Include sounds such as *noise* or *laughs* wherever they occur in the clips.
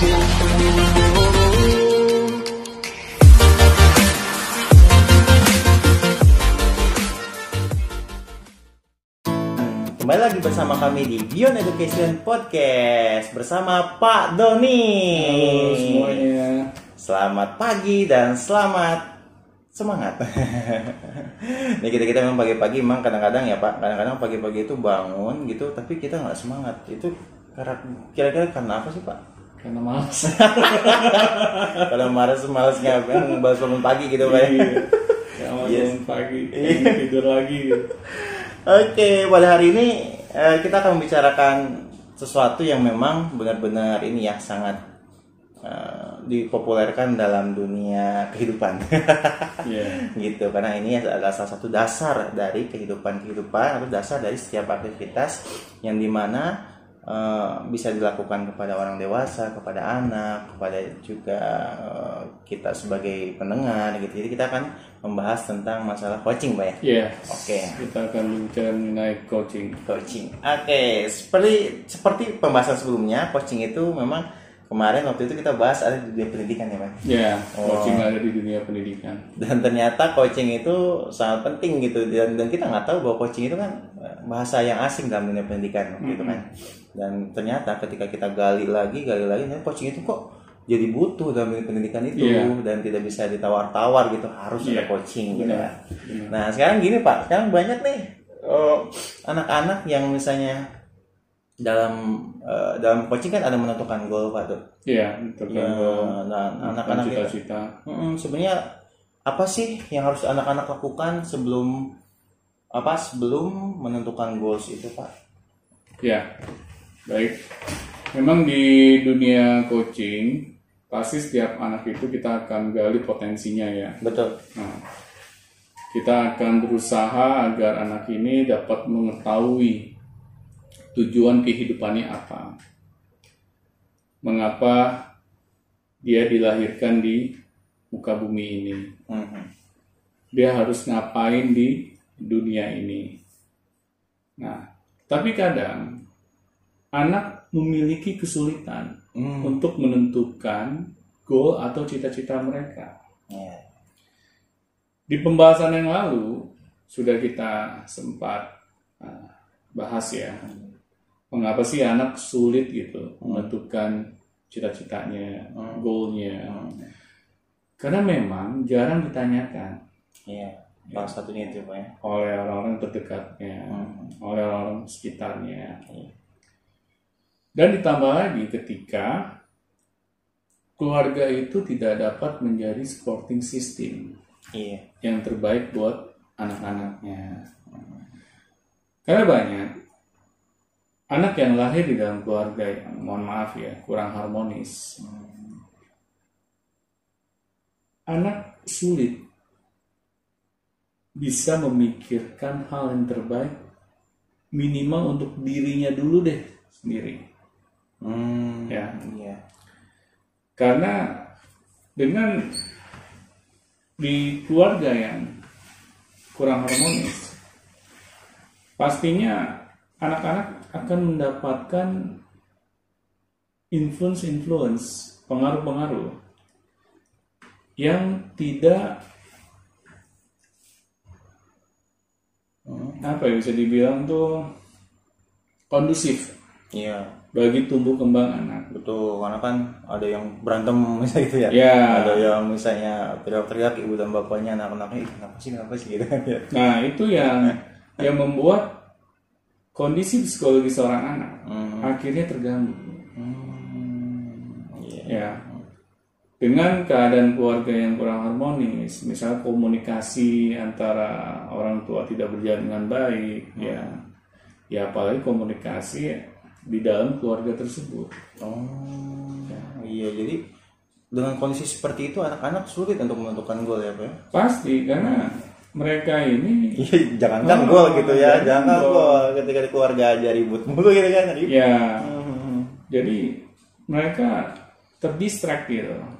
Kembali lagi bersama kami di Beyond Education Podcast bersama Pak Doni. Halo semuanya. Selamat pagi dan selamat semangat. *laughs* Nih kita kita memang pagi-pagi memang kadang-kadang ya Pak, kadang-kadang pagi-pagi itu bangun gitu, tapi kita nggak semangat. Itu kira-kira karena apa sih Pak? Karena malas. *laughs* Kalau malas malas ngapain balas bangun pagi gitu Pak? ya? Iya. Ya Yes. bangun pagi, pengen tidur lagi. gitu. Oke, pada hari ini eh, kita akan membicarakan sesuatu yang memang benar-benar ini ya sangat eh, dipopulerkan dalam dunia kehidupan. Iya. *laughs* gitu karena ini adalah salah satu dasar dari kehidupan kehidupan atau dasar dari setiap aktivitas yang di mana eh, bisa dilakukan kepada orang dewasa kepada anak kepada juga eh, kita sebagai pendengar gitu jadi kita akan membahas tentang masalah coaching pak ya Iya. Oke. Kita akan bicara mengenai coaching. coaching oke seperti seperti pembahasan sebelumnya coaching itu memang kemarin waktu itu kita bahas ada di dunia pendidikan ya pak Ya, Oh. coaching ada di dunia pendidikan. dan ternyata coaching itu sangat penting gitu dan, dan kita nggak tahu bahwa coaching itu kan bahasa yang asing dalam dunia pendidikan gitu kan. Dan ternyata ketika kita gali lagi gali lagi ternyata coaching itu kok jadi butuh dalam dunia pendidikan itu Iya. dan tidak bisa ditawar-tawar gitu harus ada Iya. coaching gitu Benar. kan. Nah sekarang gini pak. Sekarang banyak nih eh, anak-anak yang misalnya dalam eh, dalam coaching kan ada menentukan goal pak tuh. Iya, Ya, tergantung dan anak-anak kita cita-cita. Mm, sebenarnya apa sih yang harus anak-anak lakukan sebelum apa sebelum menentukan goals itu pak? Ya, baik. Memang di dunia coaching, pasti setiap anak itu kita akan gali potensinya ya. Betul. Nah, kita akan berusaha agar anak ini dapat mengetahui tujuan kehidupannya apa. Mengapa dia dilahirkan di muka bumi ini? Mhm. Dia harus ngapain di dunia ini? Nah, tapi kadang anak memiliki kesulitan Hmm. untuk menentukan goal atau cita-cita mereka. Ya. Di pembahasan yang lalu sudah kita sempat uh, bahas ya, mengapa sih anak sulit gitu menentukan cita-citanya, goalnya. Karena memang jarang ditanyakan Iya. Salah satunya itu pak ya. oleh orang-orang terdekatnya, Hmm. oleh orang sekitarnya. Iya. Dan ditambah lagi ketika keluarga itu tidak dapat menjadi supporting system Iya. yang terbaik buat anak-anaknya. Karena banyak anak yang lahir di dalam keluarga yang mohon maaf ya kurang harmonis. Anak sulit bisa memikirkan hal yang terbaik minimal untuk dirinya dulu deh sendiri. Hmm. Ya. Iya. Karena dengan di keluarga yang kurang harmonis, pastinya anak-anak akan mendapatkan influence-influence, pengaruh-pengaruh yang tidak apa ya bisa dibilang tuh kondusif Iya. bagi tumbuh kembang anak. Betul. Karena kan ada yang berantem *laughs* misalnya gitu ya. Ya. Ada yang misalnya teriak-teriak ibu dan bapaknya anak-anaknya "Ih, kenapa sih kenapa sih *laughs* gitu kan ya. Nah, itu yang yang membuat kondisi psikologi seorang anak Hmm. akhirnya terganggu. Hmm. Iya. Ya. Dengan keadaan keluarga yang kurang harmonis, misalnya komunikasi antara orang tua tidak berjalan dengan baik, ya. Ya apalagi komunikasi di dalam keluarga tersebut. Oh, iya. Jadi dengan kondisi seperti itu anak-anak sulit untuk menentukan gol ya, Pak. ya? Pasti karena mereka ini Iya, jangankan Oh, gol gitu ya, jangan jangan gol. gol ketika di keluarga aja ribut mulu gitu kan. Ribut. ya Hmm. jadi mereka terdistract gitu Hmm.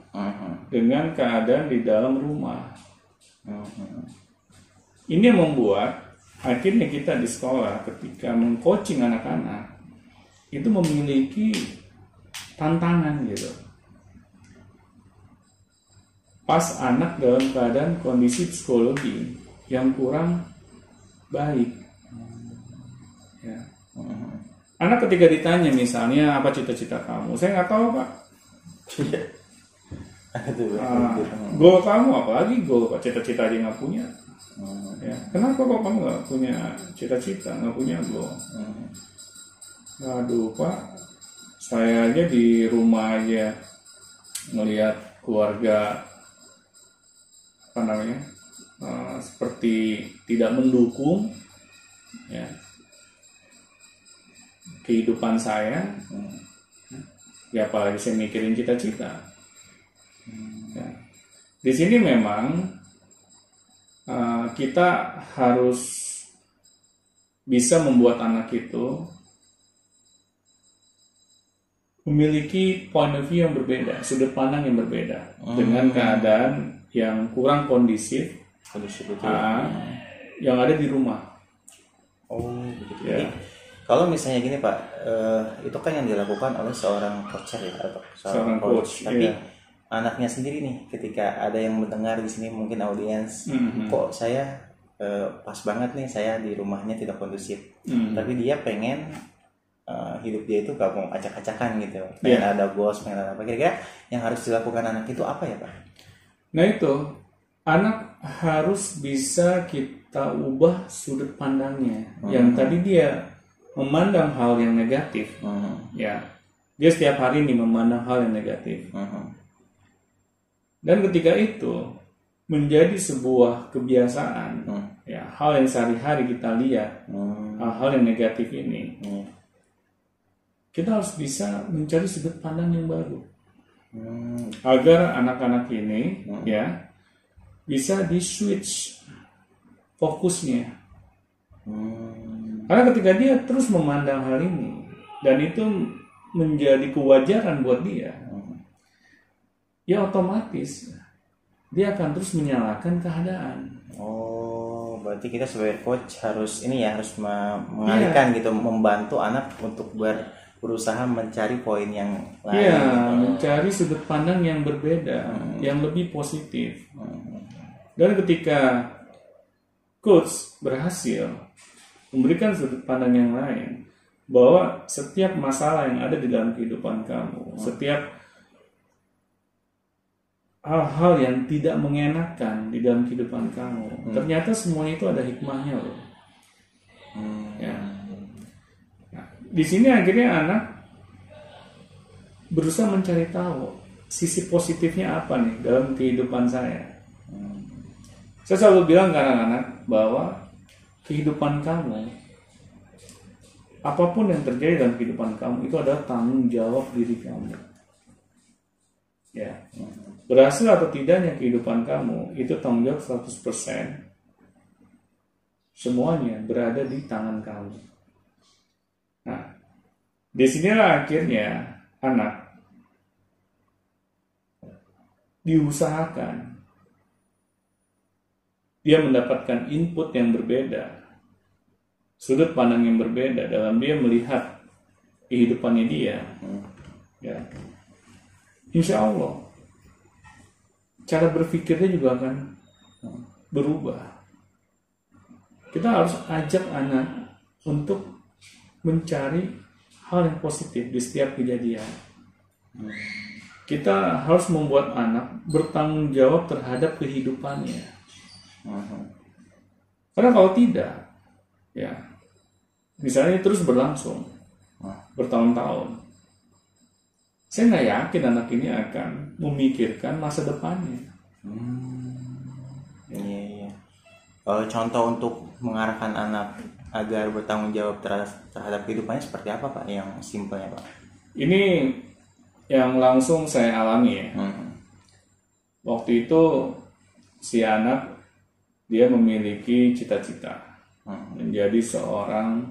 Dengan keadaan di dalam rumah. Ini yang membuat akhirnya kita di sekolah ketika mengcoaching anak-anak itu memiliki tantangan gitu pas anak dalam keadaan kondisi psikologi yang kurang baik. Ya. Anak ketika ditanya misalnya apa cita-cita kamu, saya nggak tahu pak. Aduh, Ah, gitu. goal kamu apalagi goal pak cita-cita aja nggak punya. Hmm. Ya. Kenapa kok kamu nggak punya cita-cita, nggak punya goal? Hmm. Aduh pak, saya aja di rumah aja melihat keluarga apa namanya eh, seperti tidak mendukung ya kehidupan saya ya apalagi saya mikirin cita-cita ya. di sini memang eh, kita harus bisa membuat anak itu memiliki point of view yang berbeda, sudut pandang yang berbeda dengan keadaan yang kurang kondisif Kondisi itu. ah, yang ada di rumah. Oh, begitu. Ya. Jadi, kalau misalnya gini Pak, eh, itu kan yang dilakukan oleh seorang coach ya atau Seorang coach, Tapi iya. Anaknya sendiri nih, ketika ada yang mendengar di sini mungkin audiens, Mhm. kok saya eh, pas banget nih saya di rumahnya tidak kondusif, Hmm. tapi dia pengen eh, hidup dia itu gak mau acak-acakan gitu, pengen Iya. ada bos, pengen ada apa kira-kira yang harus dilakukan anak itu apa ya Pak? Nah itu anak harus bisa kita ubah sudut pandangnya. Yang tadi dia memandang hal yang negatif, Mhm. ya dia setiap hari ini memandang hal yang negatif. Mhm. Dan ketika itu menjadi sebuah kebiasaan, Hmm. ya hal yang sehari-hari kita lihat, Hmm. hal-hal yang negatif ini, Hmm. kita harus bisa mencari sudut pandang yang baru Hmm. agar anak-anak ini, Hmm. ya bisa di switch fokusnya. Hmm. Karena ketika dia terus memandang hal ini dan itu menjadi kewajaran buat dia, ya otomatis dia akan terus menyalahkan keadaan. Oh, berarti kita sebagai coach harus ini ya harus me- mengalihkan gitu, membantu anak untuk ber- berusaha mencari poin yang lain. Iya, gitu. mencari sudut pandang yang berbeda, yang lebih positif. Dan ketika coach berhasil memberikan sudut pandang yang lain, bahwa setiap masalah yang ada di dalam kehidupan kamu, setiap hal-hal yang tidak mengenakan di dalam kehidupan kamu, ternyata semuanya itu ada hikmahnya loh. Hmm. Ya. Nah, di sini akhirnya anak berusaha mencari tahu sisi positifnya apa nih dalam kehidupan saya. Saya selalu bilang ke anak-anak bahwa kehidupan kamu, apa pun yang terjadi dalam kehidupan kamu itu adalah tanggung jawab diri kamu. Ya, berhasil atau tidaknya kehidupan kamu itu tanggung jawab 100%. Semuanya berada di tangan kamu. Nah, di sinilah akhirnya anak diusahakan dia mendapatkan input yang berbeda, sudut pandang yang berbeda dalam dia melihat kehidupannya dia. Ya. Insya Allah, cara berpikirnya juga akan berubah. Kita harus ajak anak untuk mencari hal yang positif di setiap kejadian. Kita harus membuat anak bertanggung jawab terhadap kehidupannya. Karena kalau tidak, ya, misalnya terus berlangsung bertahun-tahun, saya nggak yakin anak ini akan memikirkan masa depannya. Iya, iya. Kalau contoh untuk mengarahkan anak agar bertanggung jawab terhadap, terhadap kehidupannya seperti apa Pak? Yang simpelnya Pak? Ini yang langsung saya alami ya. Mhm. Waktu itu si anak dia memiliki cita-cita Mhm. menjadi seorang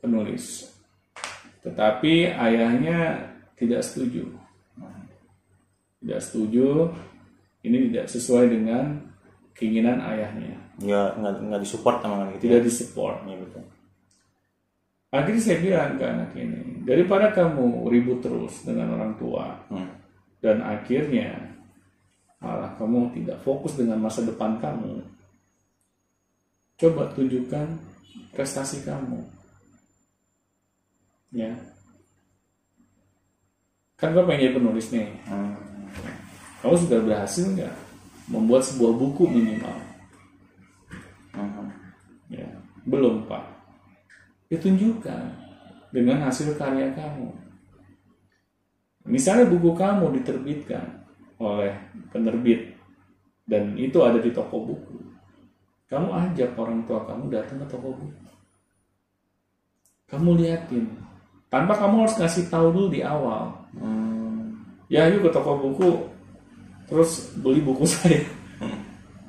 penulis. Tetapi ayahnya tidak setuju. Tidak setuju. Ini tidak sesuai dengan keinginan ayahnya. Nggak, nggak, nggak disupport sama gitu Tidak ya? disupport. Iya betul. Akhirnya saya bilang ke anak ini, daripada kamu ribut terus dengan orang tua Hmm. dan akhirnya malah kamu tidak fokus dengan masa depan kamu coba tunjukkan prestasi kamu ya. Kan gue pengen jadi penulis nih. Hmm. kamu sudah berhasil nggak membuat sebuah buku minimal? Hmm. ya. Belum pak. Ditunjukkan dengan hasil karya kamu. Misalnya buku kamu diterbitkan oleh penerbit dan itu ada di toko buku. Kamu ajak orang tua kamu datang ke toko buku. Kamu liatin tanpa kamu harus kasih tahu dulu di awal Hmm. ya yuk ke toko buku terus beli buku *laughs* saya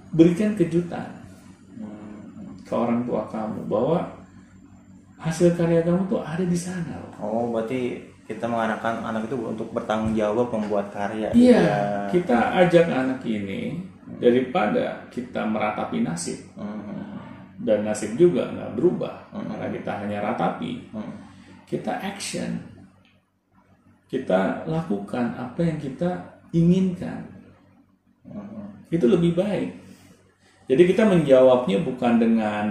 berikan kejutan ke orang tua kamu bahwa hasil karya kamu tuh ada di sana loh. Oh, berarti kita mengarahkan anak itu untuk bertanggung jawab membuat karya. gitu Iya, ya. kita ajak anak ini daripada kita meratapi nasib Hmm. dan nasib juga nggak berubah karena kita hanya ratapi. Hmm. Kita action, kita lakukan apa yang kita inginkan. Itu lebih baik. Jadi kita menjawabnya bukan dengan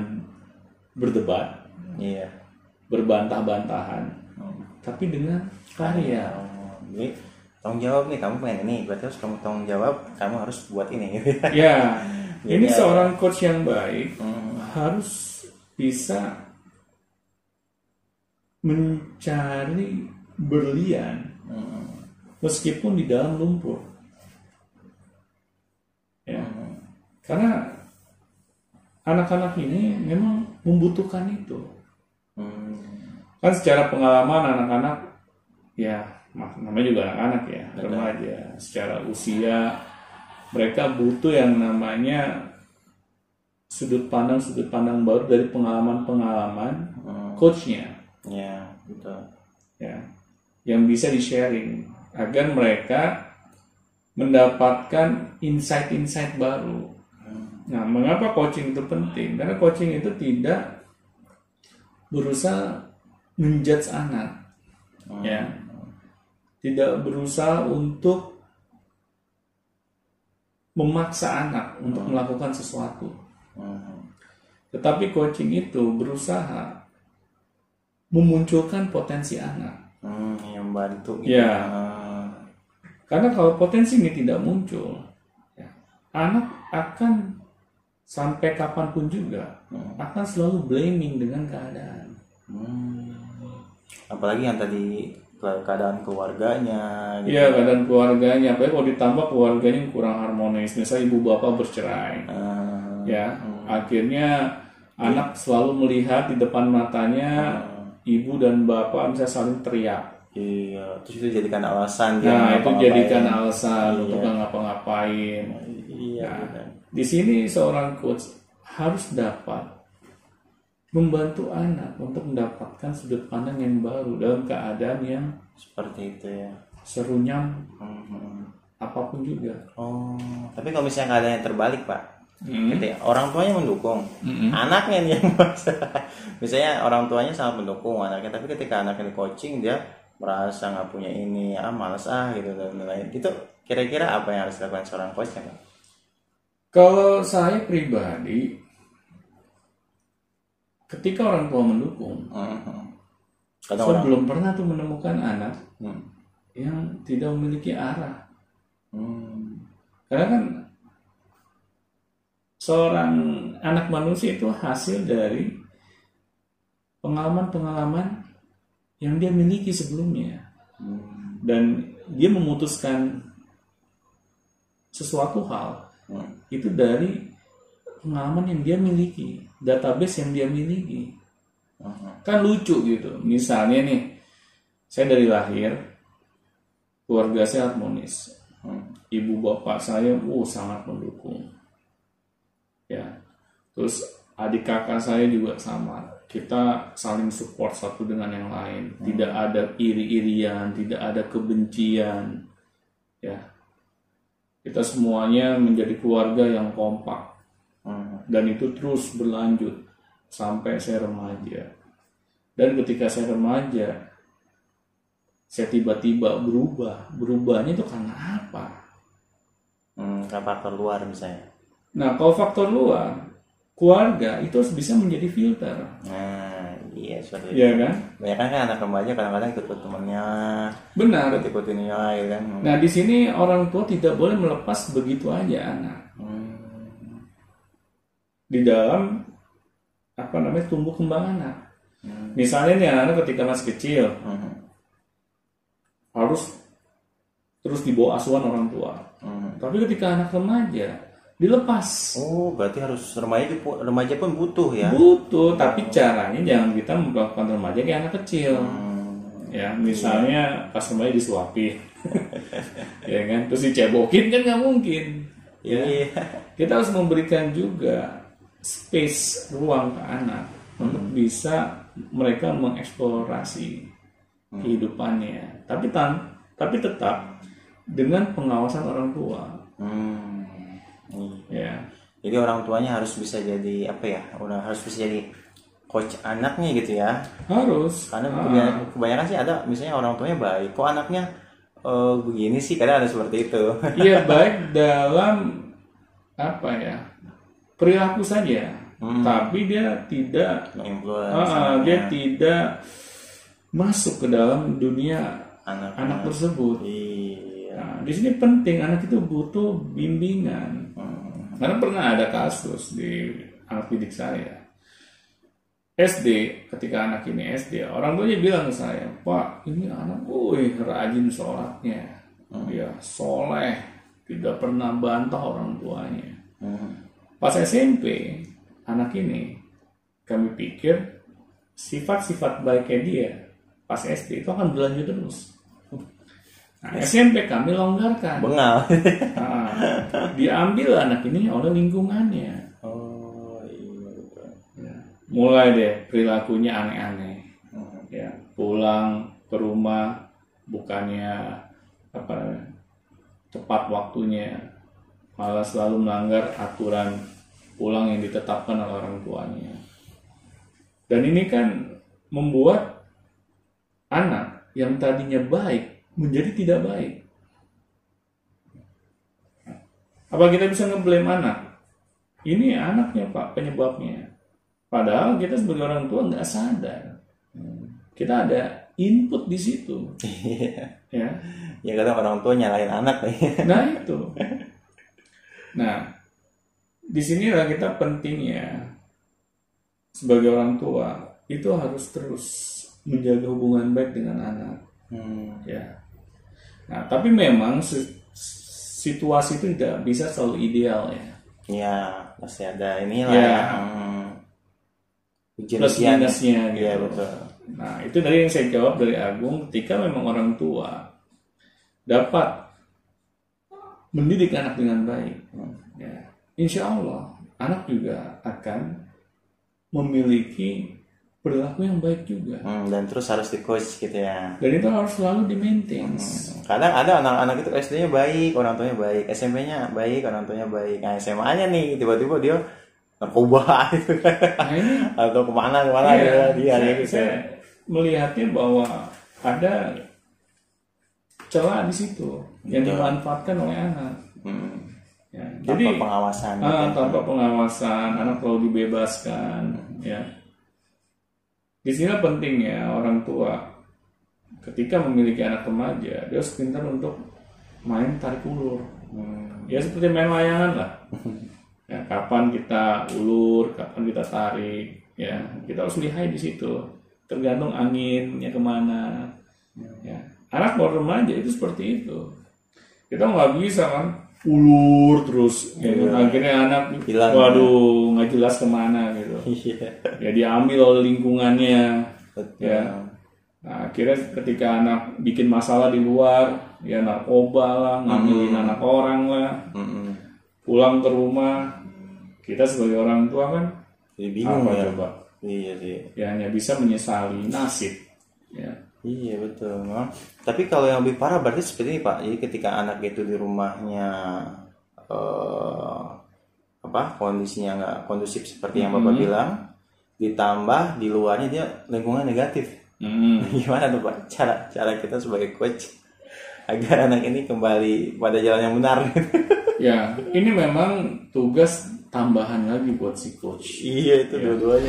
berdebat, Iya. berbantah-bantahan, tapi dengan karya. Oh, jadi tanggung jawab nih kamu pengen ini, berarti harus kamu tanggung jawab, kamu harus buat ini. gitu ya. *laughs* Ya, ini Jadi, seorang coach yang baik Hmm. harus bisa mencari berlian Hmm. meskipun di dalam lumpur. Ya, karena anak-anak ini memang membutuhkan itu. Hmm. Kan secara pengalaman anak-anak ya namanya juga anak-anak ya remaja secara usia mereka butuh yang namanya sudut pandang sudut pandang baru dari pengalaman-pengalaman Hmm. coachnya Ya, betul. ya yang bisa di sharing agar mereka mendapatkan insight-insight baru. Nah, mengapa coaching itu penting? Karena coaching itu tidak berusaha menjudge anak, ya, tidak berusaha untuk memaksa anak untuk melakukan sesuatu. Hmm. Tetapi coaching itu berusaha memunculkan potensi anak. Hmm, yang bantu. gitu. Ya. Ah. Karena kalau potensi ini tidak muncul, ya, anak akan sampai kapan pun juga akan selalu blaming dengan keadaan. Hmm. Apalagi yang tadi ke- keadaan keluarganya. gitu. Iya keadaan keluarganya, apalagi kalau ditambah keluarganya yang kurang harmonis, misalnya ibu bapak bercerai, Ah. ya akhirnya anak selalu melihat di depan matanya ibu dan bapak bisa saling teriak. Iya, terus itu jadikan alasan Nah itu jadikan alasan untuk nggak ngapa-ngapain. Iya, Nah, benar. di sini seorang coach harus dapat membantu anak untuk mendapatkan sudut pandang yang baru dalam keadaan yang seperti itu ya. serunyam Hmm. apa pun juga. Oh, tapi kalau misalnya keadaannya terbalik pak, Hmm. ketika orang tuanya mendukung, anaknya nih yang *laughs* masalah. Misalnya orang tuanya sangat mendukung anaknya, tapi ketika anaknya di coaching dia merasa nggak punya ini, ah malas ah gitu dan lain-lain. Itu kira-kira apa yang harus dilakukan seorang coach ya pak? Kalau saya pribadi, ketika orang tua mendukung, Hmm. Kata saya orang, belum pernah tuh menemukan anak hmm. yang tidak memiliki arah. Hmm. Karena kan seorang anak manusia itu hasil dari pengalaman-pengalaman yang dia miliki sebelumnya. Dan dia memutuskan sesuatu hal itu dari pengalaman yang dia miliki, database yang dia miliki. Kan lucu gitu. Misalnya nih, saya dari lahir keluarga saya harmonis. Ibu bapak saya, uh sangat mendukung. Ya, terus adik kakak saya juga sama. Kita saling support satu dengan yang lain. Tidak ada iri-irian, tidak ada kebencian. Ya, kita semuanya menjadi keluarga yang kompak Hmm. dan itu terus berlanjut sampai saya remaja. Dan ketika saya remaja, saya tiba-tiba berubah berubahnya itu karena apa hmm, karena faktor luar misalnya nah kalau faktor luar keluarga itu harus bisa menjadi filter. Nah iya seperti itu. ya kan? Banyak kan anak remaja kadang-kadang ikut ikut temennya benar. ikut ikut ini ya kan? Nah di sini orang tua tidak boleh melepas begitu aja anak. Hmm, di dalam apa namanya tumbuh kembang anak. Hmm. misalnya nih anak ketika masih kecil hmm, harus terus dibawa asuhan orang tua. Hmm. tapi ketika anak remaja dilepas. Oh berarti harus remaja pun remaja pun butuh ya? Butuh tapi caranya jangan kita melakukan remaja kayak anak kecil. Hmm, ya misalnya pas remaja disuapin. *laughs* Ya kan? Terus dicebokin kan nggak mungkin. Ya. Iya. Kita harus memberikan juga space ruang ke anak untuk bisa mereka mengeksplorasi kehidupannya. Tapi tan tapi tetap dengan pengawasan orang tua. Hmm, iya. ya Jadi orang tuanya harus bisa jadi apa ya? Udah harus bisa jadi coach anaknya gitu ya. harus Karena Ah. kebanyakan, kebanyakan sih ada misalnya orang tuanya baik, kok anaknya eh, begini sih kadang ada seperti itu. *laughs* Iya baik dalam apa ya perilaku saja, Hmm. tapi dia tidak, ah, anaknya, dia tidak masuk ke dalam dunia anak anak tersebut. Iya. Di sini penting anak itu butuh bimbingan. Hmm. Karena pernah ada kasus di anak didik saya. SD, ketika anak ini SD, orang tuanya bilang ke saya, Pak, ini anak, wih, rajin sholatnya. Dia soleh, tidak pernah bantah orang tuanya. Hmm. Pas SMP, anak ini, kami pikir sifat-sifat baiknya dia pas SD itu akan berlanjut terus. Nah, SMP kami longgarkan. Bengal. Nah, *laughs* diambil anak ini oleh lingkungannya. oh iya. Ya. Mulai deh perilakunya aneh-aneh. Hmm. Ya, pulang ke rumah bukannya apa tepat waktunya, malah selalu melanggar aturan pulang yang ditetapkan oleh orang tuanya. Dan ini kan membuat anak yang tadinya baik menjadi tidak baik. Apa kita bisa ngeblame anak? Ini anaknya pak penyebabnya. Padahal kita sebagai orang tua nggak sadar. Kita ada input di situ. ya. ya kadang orang tua nyalain anak Nah itu. Nah, di sinilah kita pentingnya sebagai orang tua itu harus terus menjaga hubungan baik dengan anak. hmm. Ya. Nah, tapi memang si- situasi itu tidak bisa selalu ideal ya. ya pasti ada inilah Ya. ya, Hmm. Plus minusnya gitu. Iya betul. Nah, itu tadi yang saya jawab dari Agung ketika memang orang tua dapat mendidik anak dengan baik. Ya, insya Allah anak juga akan memiliki perilaku yang baik juga. Hmm, dan terus harus di coach gitu ya. Dan itu harus selalu di maintain. Kadang ada anak-anak itu SD-nya baik, orang tuanya baik, SMP-nya baik, orang tuanya baik. Nah, SMA-nya nih tiba-tiba dia narkoba *laughs* gitu. Nah ini Atau ke mana ke mana iya, dia, dia saya, gitu. saya melihatnya bahwa ada celah di situ yang dimanfaatkan oleh anak. Hmm. Ya, Tanpa jadi pengawasan gitu. Ah, tanpa pengawasan, anak perlu dibebaskan, ya. Di sini pentingnya orang tua ketika memiliki anak remaja, dia harus pintar untuk main tarik ulur. Hmm. Ya seperti main layangan lah. *laughs* Ya, kapan kita ulur, kapan kita tarik, ya kita harus lihai di situ. Tergantung anginnya ke mana. Ya, anak baru remaja itu seperti itu. Kita nggak bisa kan ulur terus, ya, kan? akhirnya anak Hilang. waduh nggak jelas ke mana gitu. *laughs* Iya. Ya diambil oleh lingkungannya. Betul. Ya. Nah, akhirnya ketika anak bikin masalah di luar, ya narkoba lah, ngambilin anak orang lah, Mm-mm. pulang ke rumah, kita sebagai orang tua kan Jadi bingung apa ya. coba? Iya sih. Ya hanya bisa menyesali nasib. Ya. Iya betul. Memang. Tapi kalau yang lebih parah berarti seperti ini Pak. Jadi ketika anak itu di rumahnya eh, apa kondisinya nggak kondusif seperti yang Bapak bilang, ditambah di luarnya dia lingkungan negatif. Hmm. *laughs* Gimana tuh Pak cara cara kita sebagai coach agar anak ini kembali pada jalan yang benar? *laughs* Ya, ini memang tugas tambahan lagi buat si coach. iya itu dua-duanya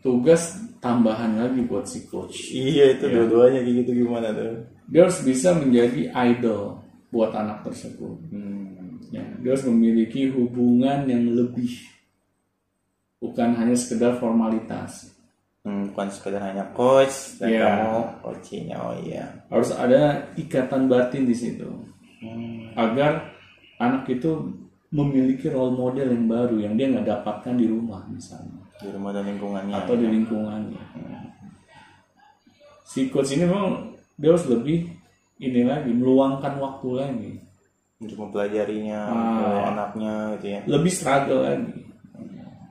Tugas tambahan lagi buat si coach. Iya itu dua-duanya kayak gitu gimana tuh? Dia harus bisa menjadi idol buat anak tersebut. Hmm. Ya, dia harus memiliki hubungan yang lebih, bukan hanya sekedar formalitas. Hmm, bukan sekedar hanya coach dan Iya. kamu coachingnya oh iya. Harus ada ikatan batin di situ, Hmm. agar anak itu memiliki role model yang baru yang dia nggak dapatkan di rumah misalnya. Di rumah dan lingkungannya. atau di lingkungannya. Si coach ini memang dia harus lebih ini lagi meluangkan waktu lagi, untuk mempelajarinya Ah. untuk anaknya gitu ya. lebih struggle lagi.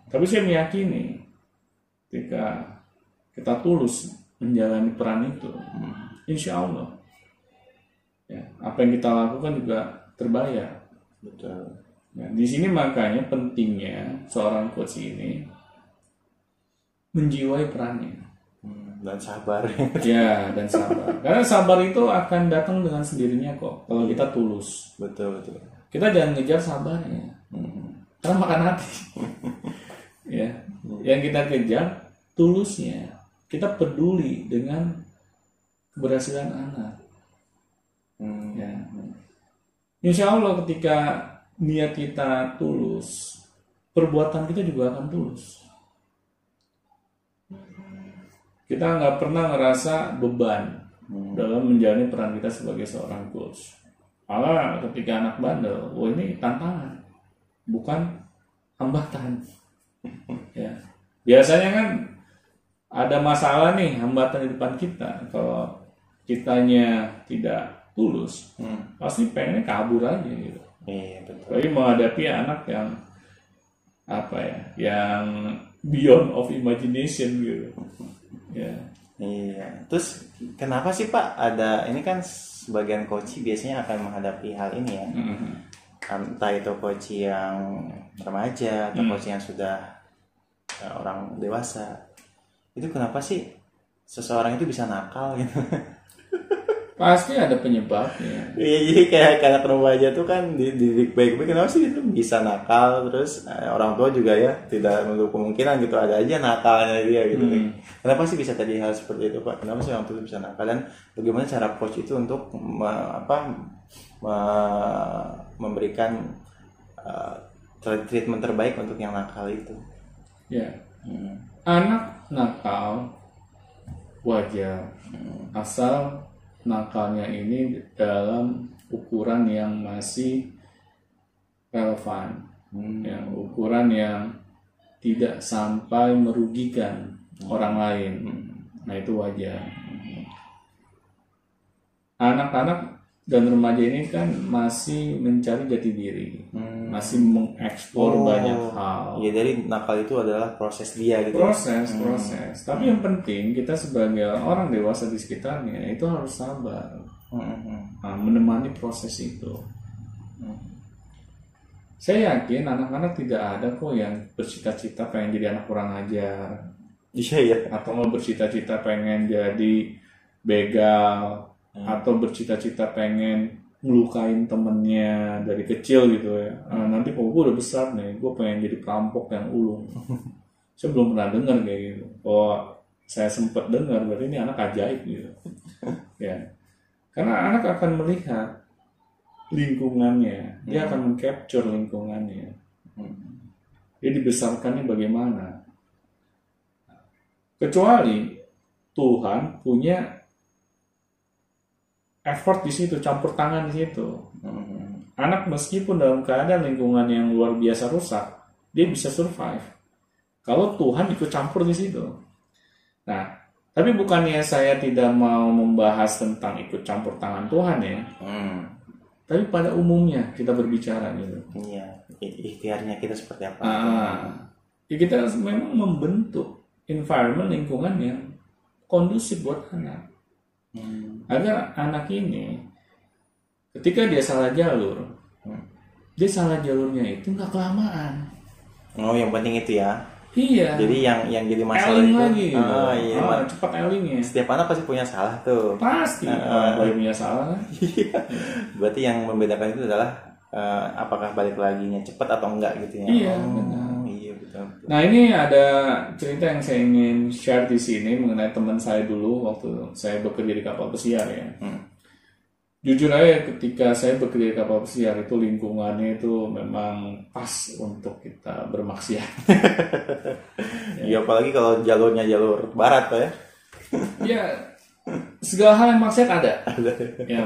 Tapi saya meyakini ketika kita tulus menjalani peran itu, insya Allah ya, apa yang kita lakukan juga terbayar. Betul. Nah, di sini makanya pentingnya seorang coach ini menjiwai perannya. Hmm, dan sabar. *laughs* Ya, dan sabar. Karena sabar itu akan datang dengan sendirinya kok kalau kita tulus. betul betul. Kita jangan ngejar sabarnya. Karena makan hati. *laughs* ya. Yang kita kejar tulusnya. Kita peduli dengan keberhasilan anak. Hmm. Ya. Insya Allah ketika niat kita tulus, perbuatan kita juga akan tulus. Kita nggak pernah ngerasa beban dalam menjalani peran kita sebagai seorang coach. Malah ketika anak bandel, wah ini tantangan, bukan hambatan. *laughs* ya. Biasanya kan ada masalah nih hambatan di depan kita. Kalau kitanya tidak tulus, Hmm. pasti pengennya kabur aja gitu. Iya betul. Tapi menghadapi anak yang apa ya, yang beyond of imagination gitu. Ya, Iya. Terus kenapa sih Pak ada ini kan sebagian coach biasanya akan menghadapi hal ini ya. Entah itu coach yang remaja atau coach yang sudah eh, orang dewasa. Itu kenapa sih seseorang itu bisa nakal gitu? *laughs* pasti ada penyebabnya. Iya jadi kayak anak remaja tuh kan dididik baik-baik kenapa sih itu bisa nakal terus eh, orang tua juga ya tidak menutup kemungkinan gitu ada aja nakalnya dia gitu kenapa sih bisa tadi hal seperti itu pak kenapa sih orang tua bisa nakal dan bagaimana cara coach itu untuk me- apa me- memberikan eh, treatment terbaik untuk yang nakal itu Ya, Hmm. anak nakal wajar asal nakalnya ini dalam ukuran yang masih relevan, Hmm. ya, ukuran yang tidak sampai merugikan orang lain. Nah itu wajar. Anak-anak dan remaja ini kan masih mencari jati diri, masih mengeksplor banyak hal. Iya jadi nakal itu adalah proses dia gitu ya. proses proses. Tapi yang penting kita sebagai orang dewasa di sekitarnya itu harus sabar. Hmm, hmm, hmm. nah, menemani proses itu. Saya yakin anak-anak tidak ada kok yang bercita-cita pengen jadi anak kurang ajar. Iya ya atau mau bercita-cita pengen jadi begal. Atau bercita-cita pengen ngelukain temennya dari kecil gitu ya. Ah, nanti kalau gue udah besar nih gue pengen jadi perampok yang ulung. *laughs* Saya belum pernah dengar kayak gitu. Kalau saya sempat dengar berarti ini anak ajaib gitu. *laughs* Ya. Karena anak akan melihat lingkungannya. Dia akan mengcapture lingkungannya. Dia dibesarkannya bagaimana? Kecuali Tuhan punya effort di situ campur tangan di situ. Hmm, anak meskipun dalam keadaan lingkungan yang luar biasa rusak dia bisa survive. Kalau Tuhan ikut campur di situ. Nah tapi bukannya saya tidak mau membahas tentang ikut campur tangan Tuhan ya. Hmm. tapi pada umumnya kita berbicara gitu. Iya, ikhtiarnya kita seperti apa? Ah, ya kita memang membentuk environment lingkungan yang kondusif buat anak Hmm. agar anak ini ketika dia salah jalur Hmm. dia salah jalurnya itu nggak kelamaan Oh, yang penting itu ya. iya Jadi yang yang jadi masalah eling itu. lagi. Oh, iya. Ah, Mak. cepat elingnya Setiap anak pasti punya salah tuh. pasti Ah. orang punya salah kan Berarti yang membedakan itu adalah eh, apakah balik laginya cepat atau enggak gitu ya. Iya, Oh, benar. Nah ini ada cerita yang saya ingin share di sini mengenai teman saya dulu waktu saya bekerja di kapal pesiar ya. Hmm. Jujur aja ketika saya bekerja di kapal pesiar itu lingkungannya itu memang pas untuk kita bermaksiat. *laughs* Iya apalagi kalau jalurnya jalur barat tuh ya. *laughs* ya segala hal yang maksiat ada. Ya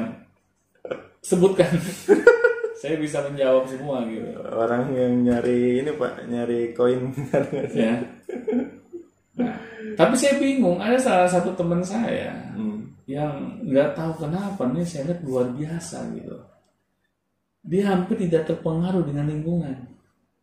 sebutkan. *laughs* saya bisa menjawab semua gitu. Orang yang nyari ini pak nyari koin Ya. Nah, tapi saya bingung ada salah satu teman saya Hmm. yang nggak tahu kenapa nih saya lihat luar biasa gitu. Dia hampir tidak terpengaruh dengan lingkungan.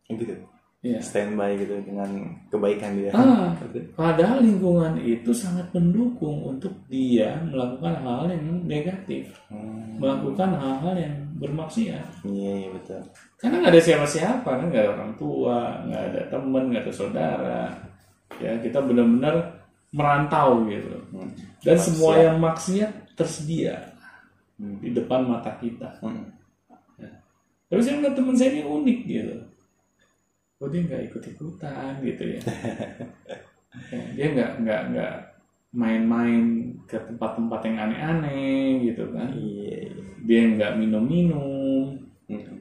gitu. Ya. Standby gitu dengan kebaikan dia. Ah, *laughs* padahal lingkungan itu sangat mendukung untuk dia melakukan hal yang negatif, Hmm. melakukan hal-hal yang bermaksiat. Iya iya betul. Karena nggak ada siapa-siapa kan, nggak ada orang tua, nggak ada teman, nggak ada saudara. Ya kita benar-benar merantau gitu. Hmm. Dan Maksiat. semua yang maksiat tersedia Hmm. di depan mata kita. Hmm. Tapi saya melihat teman saya ini unik gitu. Oh dia nggak ikut-ikutan gitu ya. *laughs* Ya, dia nggak nggak nggak main-main ke tempat-tempat yang aneh-aneh gitu kan. Iya. iya. Dia nggak minum-minum. Hmm.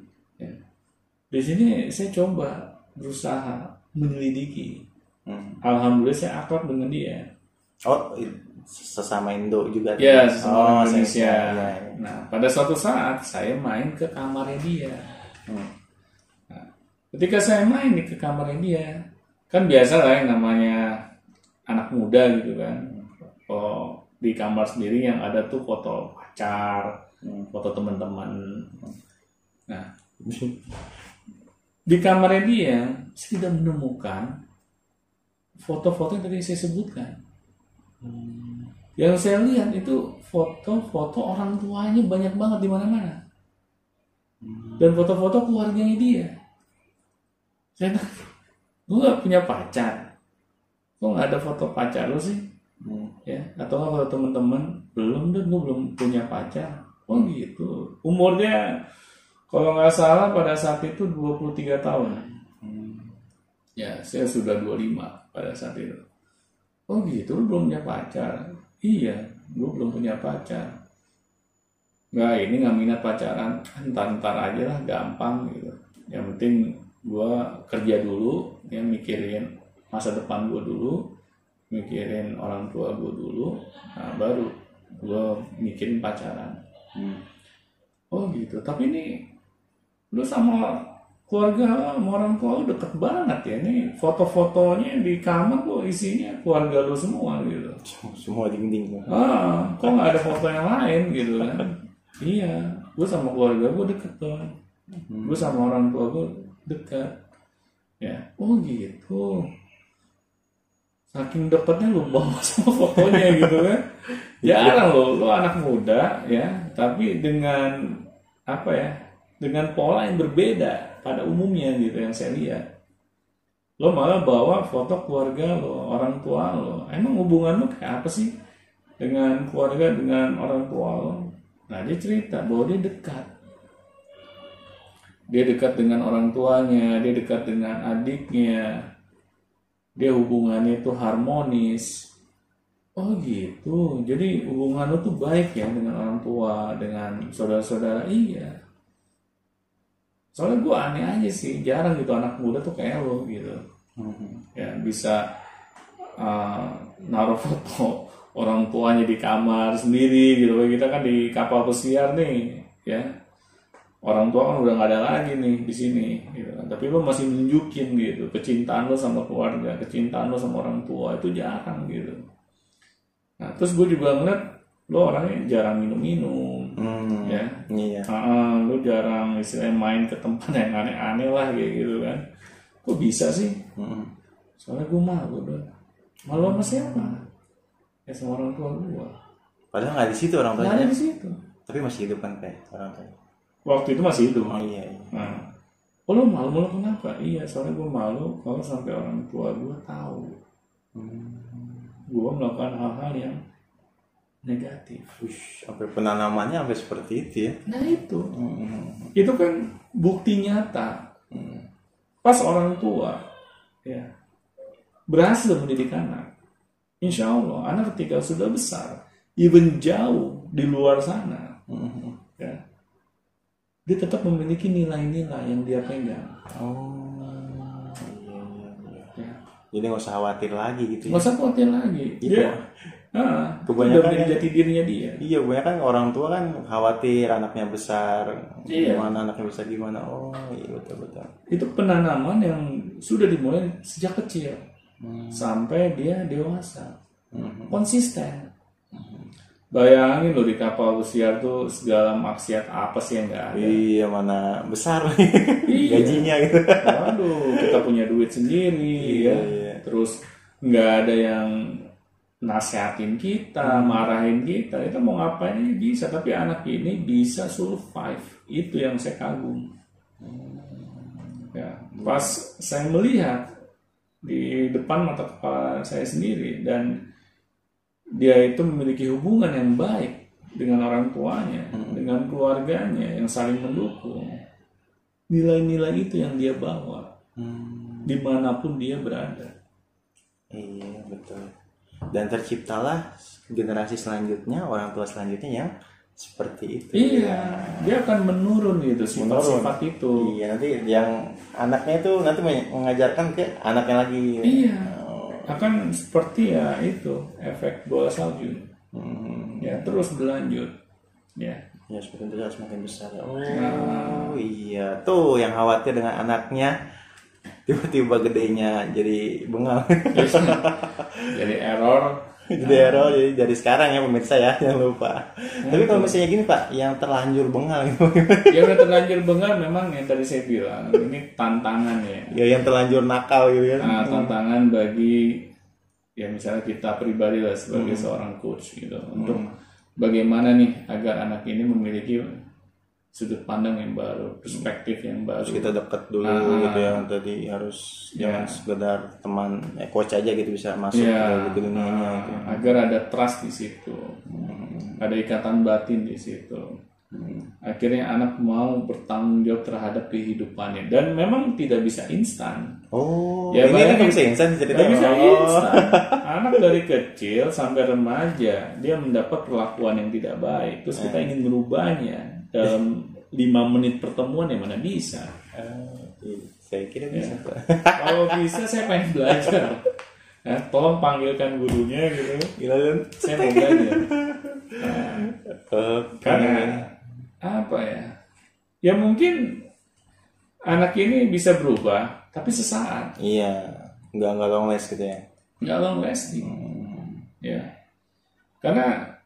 Di sini saya coba berusaha menyelidiki. Hmm. Alhamdulillah saya akrab dengan dia. Oh sesama Indo juga. Ya, sesama saya- Indonesia. iya, iya. Nah, pada suatu saat saya main ke kamarnya dia. Hmm. Ketika saya main di ke kamarnya dia, kan biasa lah yang namanya anak muda gitu kan. Oh, di kamar sendiri yang ada tuh foto pacar, Hmm. foto teman-teman. Nah, di kamarnya dia saya tidak menemukan foto-foto yang tadi saya sebutkan. Yang saya lihat itu foto-foto orang tuanya banyak banget di mana-mana. Dan foto-foto keluarganya dia. Saya tanya, gue gak punya pacar. Kok gak ada foto pacar lo sih? Hmm. Ya, atau nggak foto teman-teman? Belum deh, gue belum punya pacar. Oh gitu. Umurnya kalau nggak salah pada saat itu 23 tahun. Hmm. Ya, saya sudah 25 pada saat itu. Oh gitu, lu belum punya pacar? Iya, gue belum punya pacar. Nggak, ini nggak minat pacaran. Ntar-ntar aja lah, gampang gitu. Yang penting gue kerja dulu, ya mikirin masa depan gue dulu, mikirin orang tua gue dulu, nah baru gue mikirin pacaran. Hmm. Oh gitu, tapi ini lu sama keluarga sama orang tua lu deket banget ya. Ini foto-fotonya di kamar kok isinya keluarga lu semua gitu. Semua dinding. ah kok nggak ada foto yang lain gitu kan? Iya. Gue sama keluarga gue deket dong gue sama orang tua gue dekat. Ya. Oh gitu. Saking deketnya lu bawa *laughs* sama fotonya gitu kan. Jarang lo lo anak muda ya. Tapi dengan apa ya dengan pola yang berbeda pada umumnya gitu yang saya lihat. Lo malah bawa foto keluarga lo orang tua lo. Emang hubungan lo kayak apa sih dengan keluarga dengan orang tua lo? Nah dia cerita bahwa dia dekat dia dekat dengan orang tuanya dia dekat dengan adiknya. Dia hubungannya itu harmonis. Oh gitu. Jadi hubungan lo tuh baik ya dengan orang tua dengan saudara-saudara. Iya. Soalnya gue aneh aja sih jarang gitu anak muda tuh kayak lo gitu. Hmm. ya bisa uh, naruh foto orang tuanya di kamar sendiri gitu. Kita kan di kapal pesiar nih ya orang tua kan udah nggak ada lagi nih di sini gitu kan. tapi lo masih nunjukin gitu kecintaan lo sama keluarga kecintaan lo sama orang tua itu jarang gitu nah terus gue juga ngeliat lo orangnya jarang minum-minum Hmm. ya Iya. Ah, lu jarang istilahnya main ke tempat *laughs* yang aneh-aneh lah kayak gitu kan. Kok bisa sih? Hmm. soalnya gue malu dong malu sama siapa ya sama orang tua gue padahal nggak di situ orang nggak ada tuanya di situ tapi masih hidup kan kayak orang tua waktu itu masih hidup. Oh iya, iya. nah. Oh lo malu malu kenapa? Iya soalnya gue malu kalau sampai orang tua gue tahu. Gue melakukan hal-hal yang negatif. Ush, sampai penanamannya sampai seperti itu ya. Nah itu. Hmm. itu kan bukti nyata. Pas orang tua ya berhasil mendidik anak insya Allah anak ketika sudah besar even jauh di luar sana Hmm. ya dia tetap memiliki nilai-nilai yang dia pegang oh iya iya iya ya. jadi nggak usah khawatir lagi gitu ya nggak usah khawatir lagi Gitu. dia ah, Kebanyakan udah menjadi ya. jati dirinya dia Iya, banyak kan orang tua kan khawatir anaknya besar, Iya. gimana anaknya besar gimana. Oh, iya betul betul. itu penanaman yang sudah dimulai sejak kecil sampai dia dewasa Mhm. konsisten bayangin loh di kapal pesiar tuh segala maksiat apa sih yang nggak ada? Iya, mana besar. *laughs* Iya. gajinya gitu. waduh kita punya duit sendiri Iya, ya. Iya. terus nggak ada yang nasehatin kita marahin kita. Kita mau ngapain aja bisa tapi anak ini bisa survive. Itu yang saya kagum. Ya pas saya melihat di depan mata kepala saya sendiri dan dia itu memiliki hubungan yang baik dengan orang tuanya, dengan keluarganya yang saling mendukung. Nilai-nilai itu yang dia bawa Hmm, di mana pun dia berada. iya betul. Dan terciptalah generasi selanjutnya, orang tua selanjutnya yang seperti itu. Iya, dia akan menurun gitu sifat-sifat itu. Iya, nanti yang anaknya itu nanti mengajarkan ke anaknya lagi. Iya, akan seperti ya itu efek bola salju. hmm. Ya terus berlanjut. Ya, Ya seperti itu harus makin besar. Oh iya, tuh yang khawatir dengan anaknya tiba-tiba gedenya jadi bengal. jadi error. Jadi error jadi dari sekarang ya pemirsa ya jangan lupa. Tapi kalau misalnya gini Pak, yang terlanjur bengal gitu. Ya udah terlanjur bengal memang yang tadi saya bilang ini tantangan ya. ya yang terlanjur nakal gitu kan. Nah, tantangan bagi ya misalnya kita pribadi lah sebagai seorang coach gitu untuk bagaimana nih agar anak ini memiliki sudut pandang yang baru, perspektif yang baru. Terus kita deket dulu Ah. gitu ya tadi harus jangan sekedar teman eh, coach aja gitu bisa masuk Ya, ke gitu dunianya gitu. agar ada trust di situ, ada ikatan batin di situ. Akhirnya anak mau bertanggung jawab terhadap kehidupannya dan memang tidak bisa instan. Oh, Ya, ini kan bisa instan ceritanya. Gak bisa Oh. instan. *laughs* Anak dari kecil sampai remaja dia mendapat perlakuan yang tidak baik. Terus kita ingin merubahnya dalam lima menit pertemuan yang mana bisa. Iya, saya kira bisa. Pak. Kalau bisa saya pengen belajar. Ya, tolong panggilkan gurunya gitu. Gila? Saya mau belajar. Eh, Karena apa ya? Ya mungkin anak ini bisa berubah, tapi sesaat. Iya, nggak nggak long last gitu ya. nggak long lasting ya karena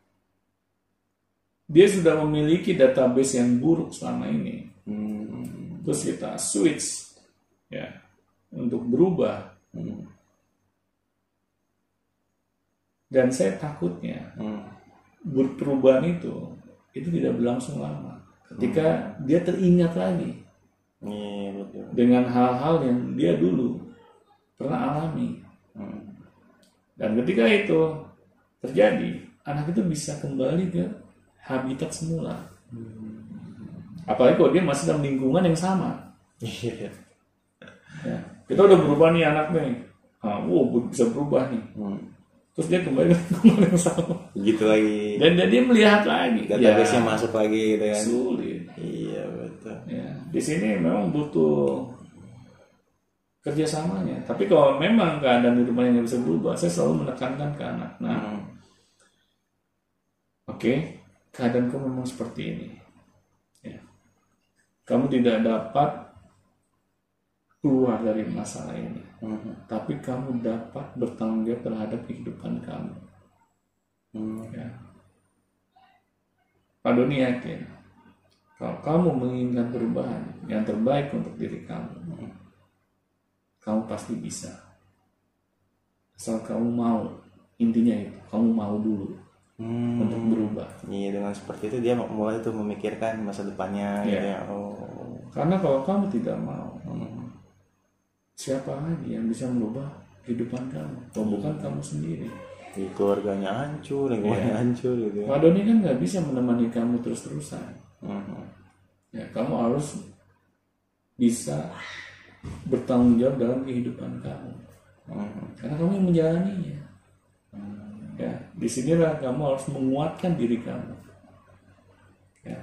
dia sudah memiliki database yang buruk selama ini Hmm. terus kita switch ya untuk berubah Hmm. dan saya takutnya Hmm. perubahan itu itu tidak berlangsung lama ketika dia teringat lagi Iya betul. dengan hal-hal yang dia dulu pernah alami Hmm. Dan ketika itu terjadi, anak itu bisa kembali ke habitat semula. Apalagi kalau dia masih dalam lingkungan yang sama. Iya. Ya. Kita udah berubah nih anak nih. Ah, wow, bisa berubah nih. Hmm. Terus dia kembali ke lingkungan yang sama. Gitu lagi. Dan dia, dia melihat lagi. Database-nya ya, masuk lagi gitu kan. sulit. Iya betul. Ya. Di sini memang butuh kerjasamanya. Tapi kalau memang keadaan di rumahnya nggak bisa berubah, saya selalu menekankan ke anak. Nah, Hmm. Oke, kamu memang seperti ini. Ya. Kamu tidak dapat keluar dari masalah ini, Hmm. tapi kamu dapat bertanggung jawab terhadap kehidupan kamu. Hmm. Ya. Pak Doni yakin, kalau kamu menginginkan perubahan yang terbaik untuk diri kamu, kamu pasti bisa. asal kamu mau intinya itu kamu mau dulu Hmm. untuk berubah Iya dengan seperti itu dia mulai tuh memikirkan masa depannya Iya. gitu ya. Oh. karena kalau kamu tidak mau Hmm. siapa lagi yang bisa merubah kehidupan kamu kalau bukan kamu sendiri Di keluarganya hancur, lingkungannya Iya. hancur gitu ya. Pak Doni kan nggak bisa menemani kamu terus-terusan Hmm. ya kamu harus bisa bertanggung jawab dalam kehidupan kamu Hmm. karena kamu yang menjalaninya ya di sinilah kamu harus menguatkan diri kamu. Ya.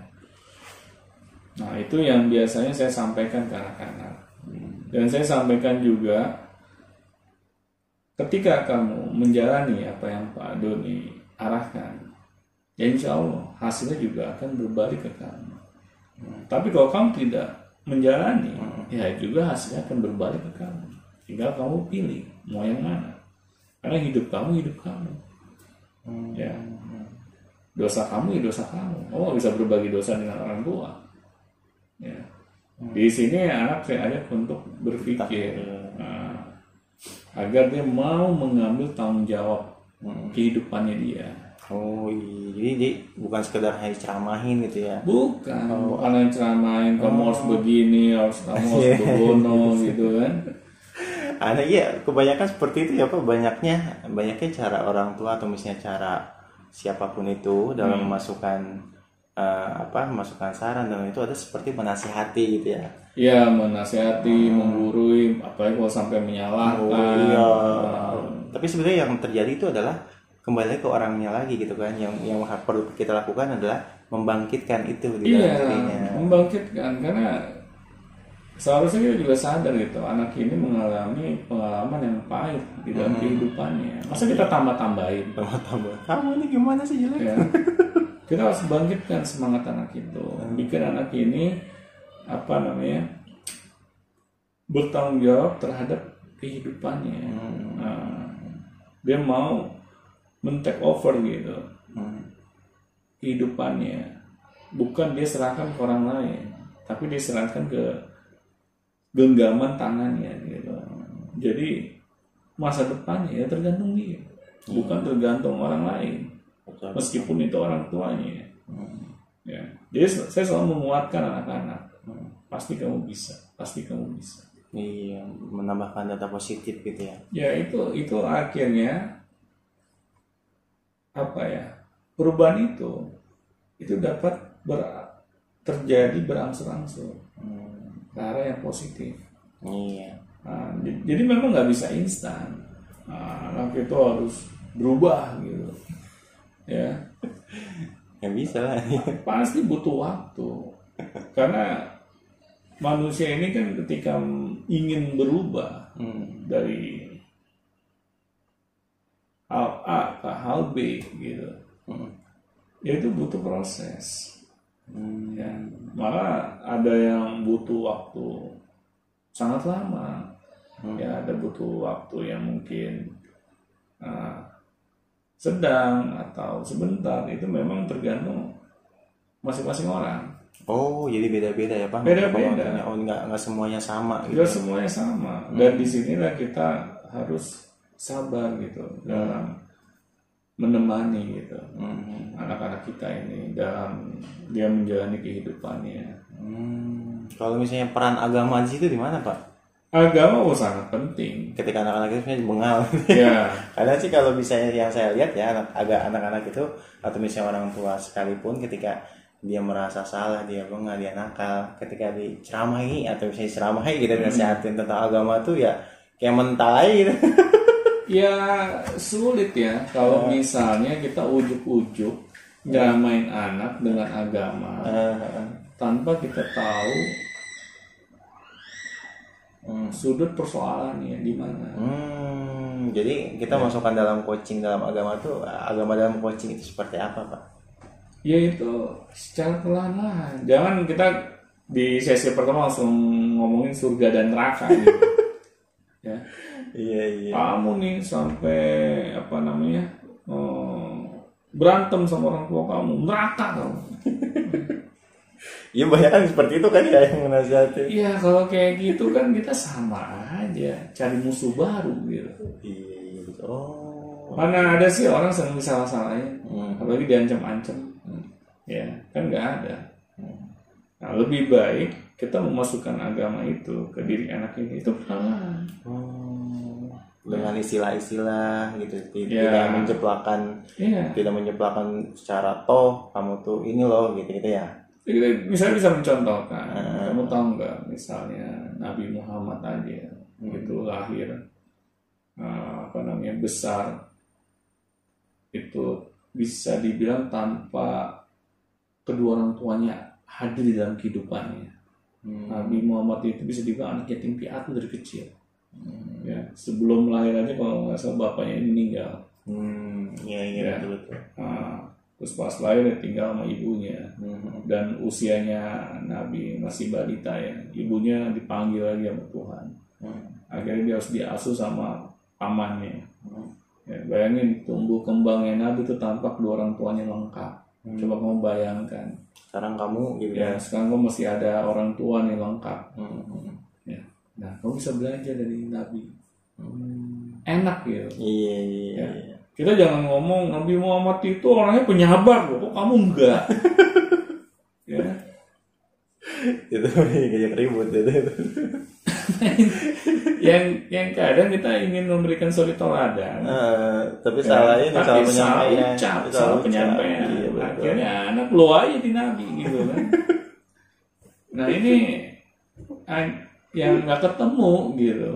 Nah itu yang biasanya saya sampaikan ke anak-anak. Dan saya sampaikan juga ketika kamu menjalani apa yang Pak Doni arahkan ya insya Allah hasilnya juga akan berbalik ke kamu. Tapi kalau kamu tidak menjalani ya juga hasilnya akan berbalik ke kamu. Tinggal kamu pilih mau yang mana. Karena hidup kamu hidup kamu ya. Dosa kamu ya dosa kamu. Nggak bisa berbagi dosa dengan orang tua. Ya. Di sini anak saya ajak untuk berpikir nah, agar dia mau mengambil tanggung jawab kehidupannya dia. Oh iya, jadi bukan sekedar hanya ceramahin gitu ya. bukan bukan yang ceramain kamu harus begini harus kamu harus *laughs* Iya. begono gitu kan Ada iya, kebanyakan seperti itu ya Pak. Banyaknya banyaknya cara orang tua atau misalnya cara siapa pun itu dalam memasukkan eh, apa memasukkan saran dan itu ada seperti menasihati gitu ya. ya menasihati menggurui apalagi kalau sampai menyalahkan Oh iya. Tapi sebenarnya yang terjadi itu adalah kembali ke orangnya lagi gitu kan. Yang yang perlu kita lakukan adalah membangkitkan itu di dalam Iya, dirinya. membangkitkan karena seharusnya kita juga sadar gitu anak ini mengalami pengalaman yang pahit di dalam kehidupannya. Masa kita tambah-tambahin? Tambah-tambah. Kamu ini gimana sih jelek? Ya. Kita harus bangkitkan semangat anak itu, bikin anak ini apa namanya bertanggung jawab terhadap kehidupannya. Nah, dia mau men-take over gitu Hmm. kehidupannya bukan dia serahkan ke orang lain tapi dia serahkan ke genggaman tangannya gitu. Jadi masa depannya ya tergantung dia. Bukan tergantung orang lain. Meskipun itu orang tuanya. Ya. Jadi saya selalu menguatkan anak-anak. Pasti kamu bisa. Pasti kamu bisa. Iya, menambahkan data positif gitu ya. ya itu itu akhirnya apa ya perubahan itu itu dapat ber- terjadi berangsur-angsur ke arah yang positif Iya. Nah, jadi memang nggak bisa instan Nah, anak itu harus berubah gitu ya *laughs* Ya bisa lah. *laughs* pasti butuh waktu karena manusia ini kan ketika ingin berubah Hmm. dari hal A ke hal B gitu Hmm. ya itu butuh proses Hmm. ya malah ada yang butuh waktu sangat lama ya ada butuh waktu yang mungkin uh, sedang atau sebentar itu memang tergantung masing-masing orang Oh, jadi beda-beda ya, Pak? Beda-beda. Oh, nggak nggak semuanya sama gitu. semuanya sama dan di sinilah kita harus sabar gitu dalam menemani gitu Hmm. anak-anak kita ini dalam dia menjalani kehidupannya Hmm. Kalau misalnya peran agama di situ di mana, Pak? agama oh, sangat penting Ketika anak-anak itu sebenarnya bengal. ya *laughs* Karena sih kalau misalnya yang saya lihat ya anak agak anak-anak itu atau misalnya orang tua sekalipun ketika dia merasa salah, dia bengal, dia nakal, ketika diceramahi atau misalnya diceramahi gitu nasihatin tentang agama tuh ya kayak mental aja gitu. *laughs* ya sulit ya. Kalau misalnya kita ujuk-ujuk nyamain anak dengan agama tanpa kita tahu sudut persoalannya di mana. Hmm, jadi kita masukkan dalam coaching dalam agama tuh agama dalam coaching itu seperti apa, Pak? yaitu secara perlahan-lahan. Jangan kita di sesi pertama langsung ngomongin surga dan neraka gitu. *laughs* ya Iya, iya. kamu nih sampai apa namanya eh, berantem sama orang tua kamu neraka kamu *laughs* Iya banyak kan seperti itu kan ya yang menasihatin. Iya kalau kayak gitu kan kita sama aja cari musuh baru gitu Iya, iya, betul. Oh. Mana ada sih orang senang disalah-salahin, Hmm. apalagi diancam-ancam. Ya, kan nggak ada. Nah, lebih baik kita memasukkan agama itu ke diri anak ini itu perlahan. Oh. Dengan istilah-istilah gitu, Ya. tidak menjeplakan, Iya. tidak menjeplakan secara toh kamu tuh ini loh gitu gitu ya. Kita misalnya bisa mencontohkan, Hmm. kamu tahu nggak misalnya Nabi Muhammad aja itu lahir eh, apa namanya besar itu bisa dibilang tanpa kedua orang tuanya hadir di dalam kehidupannya. Hmm. Nabi Muhammad itu bisa dibilang anak yatim piatu dari kecil. Ya, sebelum lahir aja kalau nggak salah bapaknya ini meninggal. Hmm, iya iya Ya. betul betul. Nah, terus pas lahir dia tinggal sama ibunya. Hmm. dan usianya Nabi masih balita ya ibunya dipanggil lagi sama Tuhan Hmm. akhirnya dia harus diasuh sama pamannya ya, bayangin tumbuh kembangnya Nabi itu tanpa kedua orang tuanya lengkap coba kamu bayangkan Sekarang kamu gitu ya sekarang kamu masih ada orang tua nih lengkap Hmm. Ya nah kamu bisa belajar dari Nabi enak gitu Iya iya. Ya. iya. kita jangan ngomong Nabi Muhammad itu orangnya penyabar loh kok kamu enggak *laughs* ya Itu *laughs* kayak ribut itu. *laughs* yang yang kadang kita ingin memberikan suri teladan Eh, tapi salah ini tapi salah salah penyampaian. ucap, salah ucap. penyampaian. Iya. Akhirnya anak lo aja di nabi gitu kan. nah ini yang nggak ketemu gitu,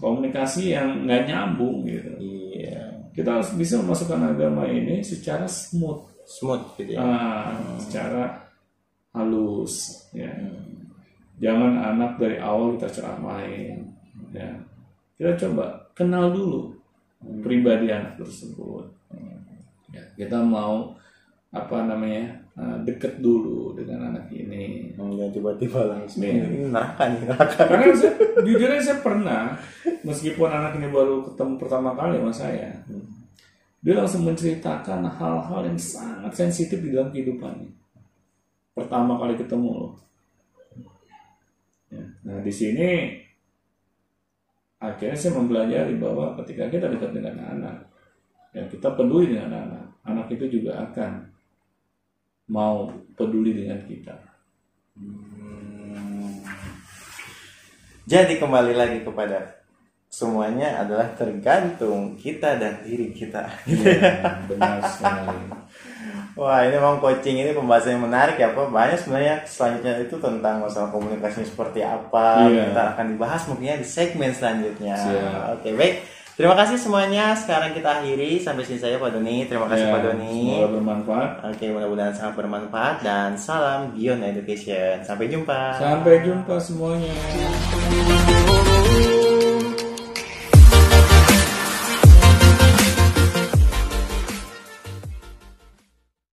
komunikasi yang nggak nyambung gitu. Iya. Kita harus bisa memasukkan agama ini secara smooth, Smooth gitu ya. ah, secara halus, ya. Jangan anak dari awal kita ceramain, ya. Kita coba kenal dulu pribadi anak tersebut. Ya, kita mau apa namanya eh, deket dulu dengan anak ini. Enggak tiba-tiba langsung. Ini neraka nih neraka. Karena saya, jujur saya pernah, meskipun anak ini baru ketemu pertama kali sama saya, dia langsung menceritakan hal-hal yang sangat sensitif di dalam kehidupannya. Pertama kali ketemu loh. Ya, Nah di sini akhirnya saya mempelajari bahwa ketika kita dekat dengan anak, ya kita peduli dengan anak, anak itu juga akan mau peduli dengan kita. Hmm. Jadi kembali lagi kepada semuanya adalah tergantung kita dan diri kita. Iya, benar sekali. Wah ini memang coaching ini pembahasan yang menarik ya Pak. Banyak sebenarnya selanjutnya itu tentang masalah komunikasi seperti apa. Iya. Kita akan dibahas mungkinnya di segmen selanjutnya. Siap. Oke baik. Terima kasih semuanya. Sekarang kita akhiri sampai sini saya Pak Doni. Terima kasih Ya, Pak Doni. Semoga bermanfaat. Oke mudah-mudahan sangat bermanfaat dan salam Beyond Education. Sampai jumpa. Sampai jumpa semuanya.